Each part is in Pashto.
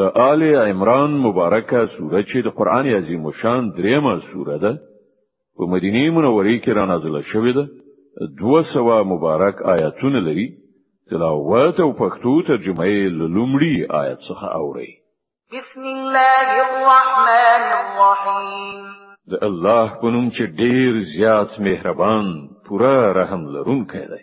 د آل عمران مبارکه سوره چې د قران عظیم شان دریمه سوره ده په مدینه منوره کې را نازله شوې ده دوه سوا مبارک آیاتونه لري تلاوت او پښتو ترجمه یې لومړی آیت څخه اوري بسم الله الرحمن الرحیم د الله په نوم چې ډیر زیات مهربان پورا رحم لرونکی دی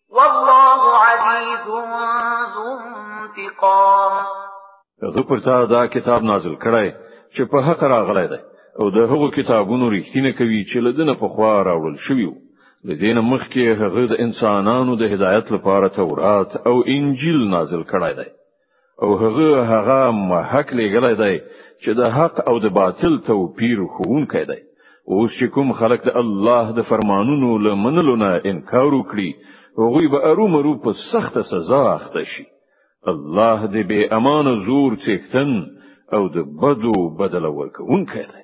والله عزيز ذو انتقام هغه پر تا دا کتاب نازل کړی چې په حق راغلی دی او د هغو کتابونو رښتینه کوي چې لدنه په خوا راول شوی وو لدین مخکې هغه د انسانانو د هدایت لپاره تورات او انجیل نازل کړی دی او هغه هغه محک لګلای دی چې د حق او د باطل توپیر خوونکی دی اوس چې کوم خلک د الله د فرمانونو له منلو نه انکار وکړي هغه به ارومرو په سخت سزا اخته شي الله دې به امان زور څښتن او د بدو بدل ورکوونکی دی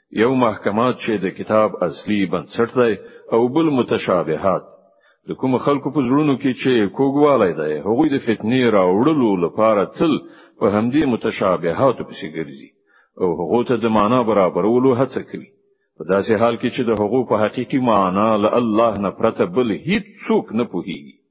یو محکمات چې د کتاب اصلي بنسټ دی او بل متشابهات د کوم خلکو په زړونو کې چې کوګوالی دی هغوی د فتنې راوړلو لپاره تل په همدې متشابهاتو پسې ګرځي او هغه ته د معنا برابرولو هڅه کوي په داسې حال کې چې د هغو په حقيقي معنا له الله نه پرته بل هیڅ څوک نه پوهیږي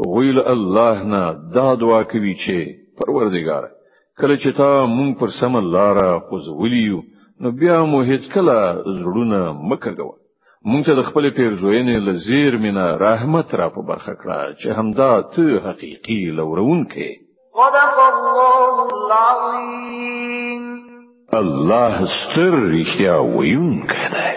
هغوی له الله نه دا دعا کوي چې پروردګار کله چې تا مونږ پر سم لار خوځولي یو نو بیا مو هیڅ کله زړونه مکګو مونږ ته د خپل پیرزوینې لزیر مینا رحمت را په برخه کړه چې همدا ته حقيقي لورون کې صدق الله العظیم الله ستر رښتیا ویونکی دی